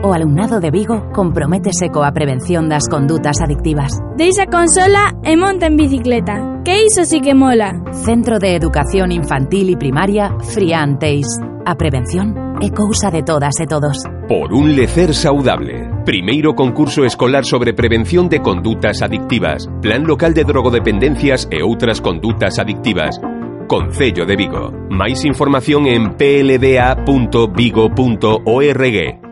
O alumnado de Vigo comprométese coa prevención de las conductas adictivas. Deixa a consola e monta en bicicleta. Qué hizo sí que mola. Centro de Educación Infantil y Primaria Frián Teis. A prevención é cousa de todas e todos. Por un lecer saudable. Primero concurso escolar sobre prevención de conductas adictivas. Plan local de drogodependencias e otras conductas adictivas. Concello de Vigo. Máis información en plda.vigo.org.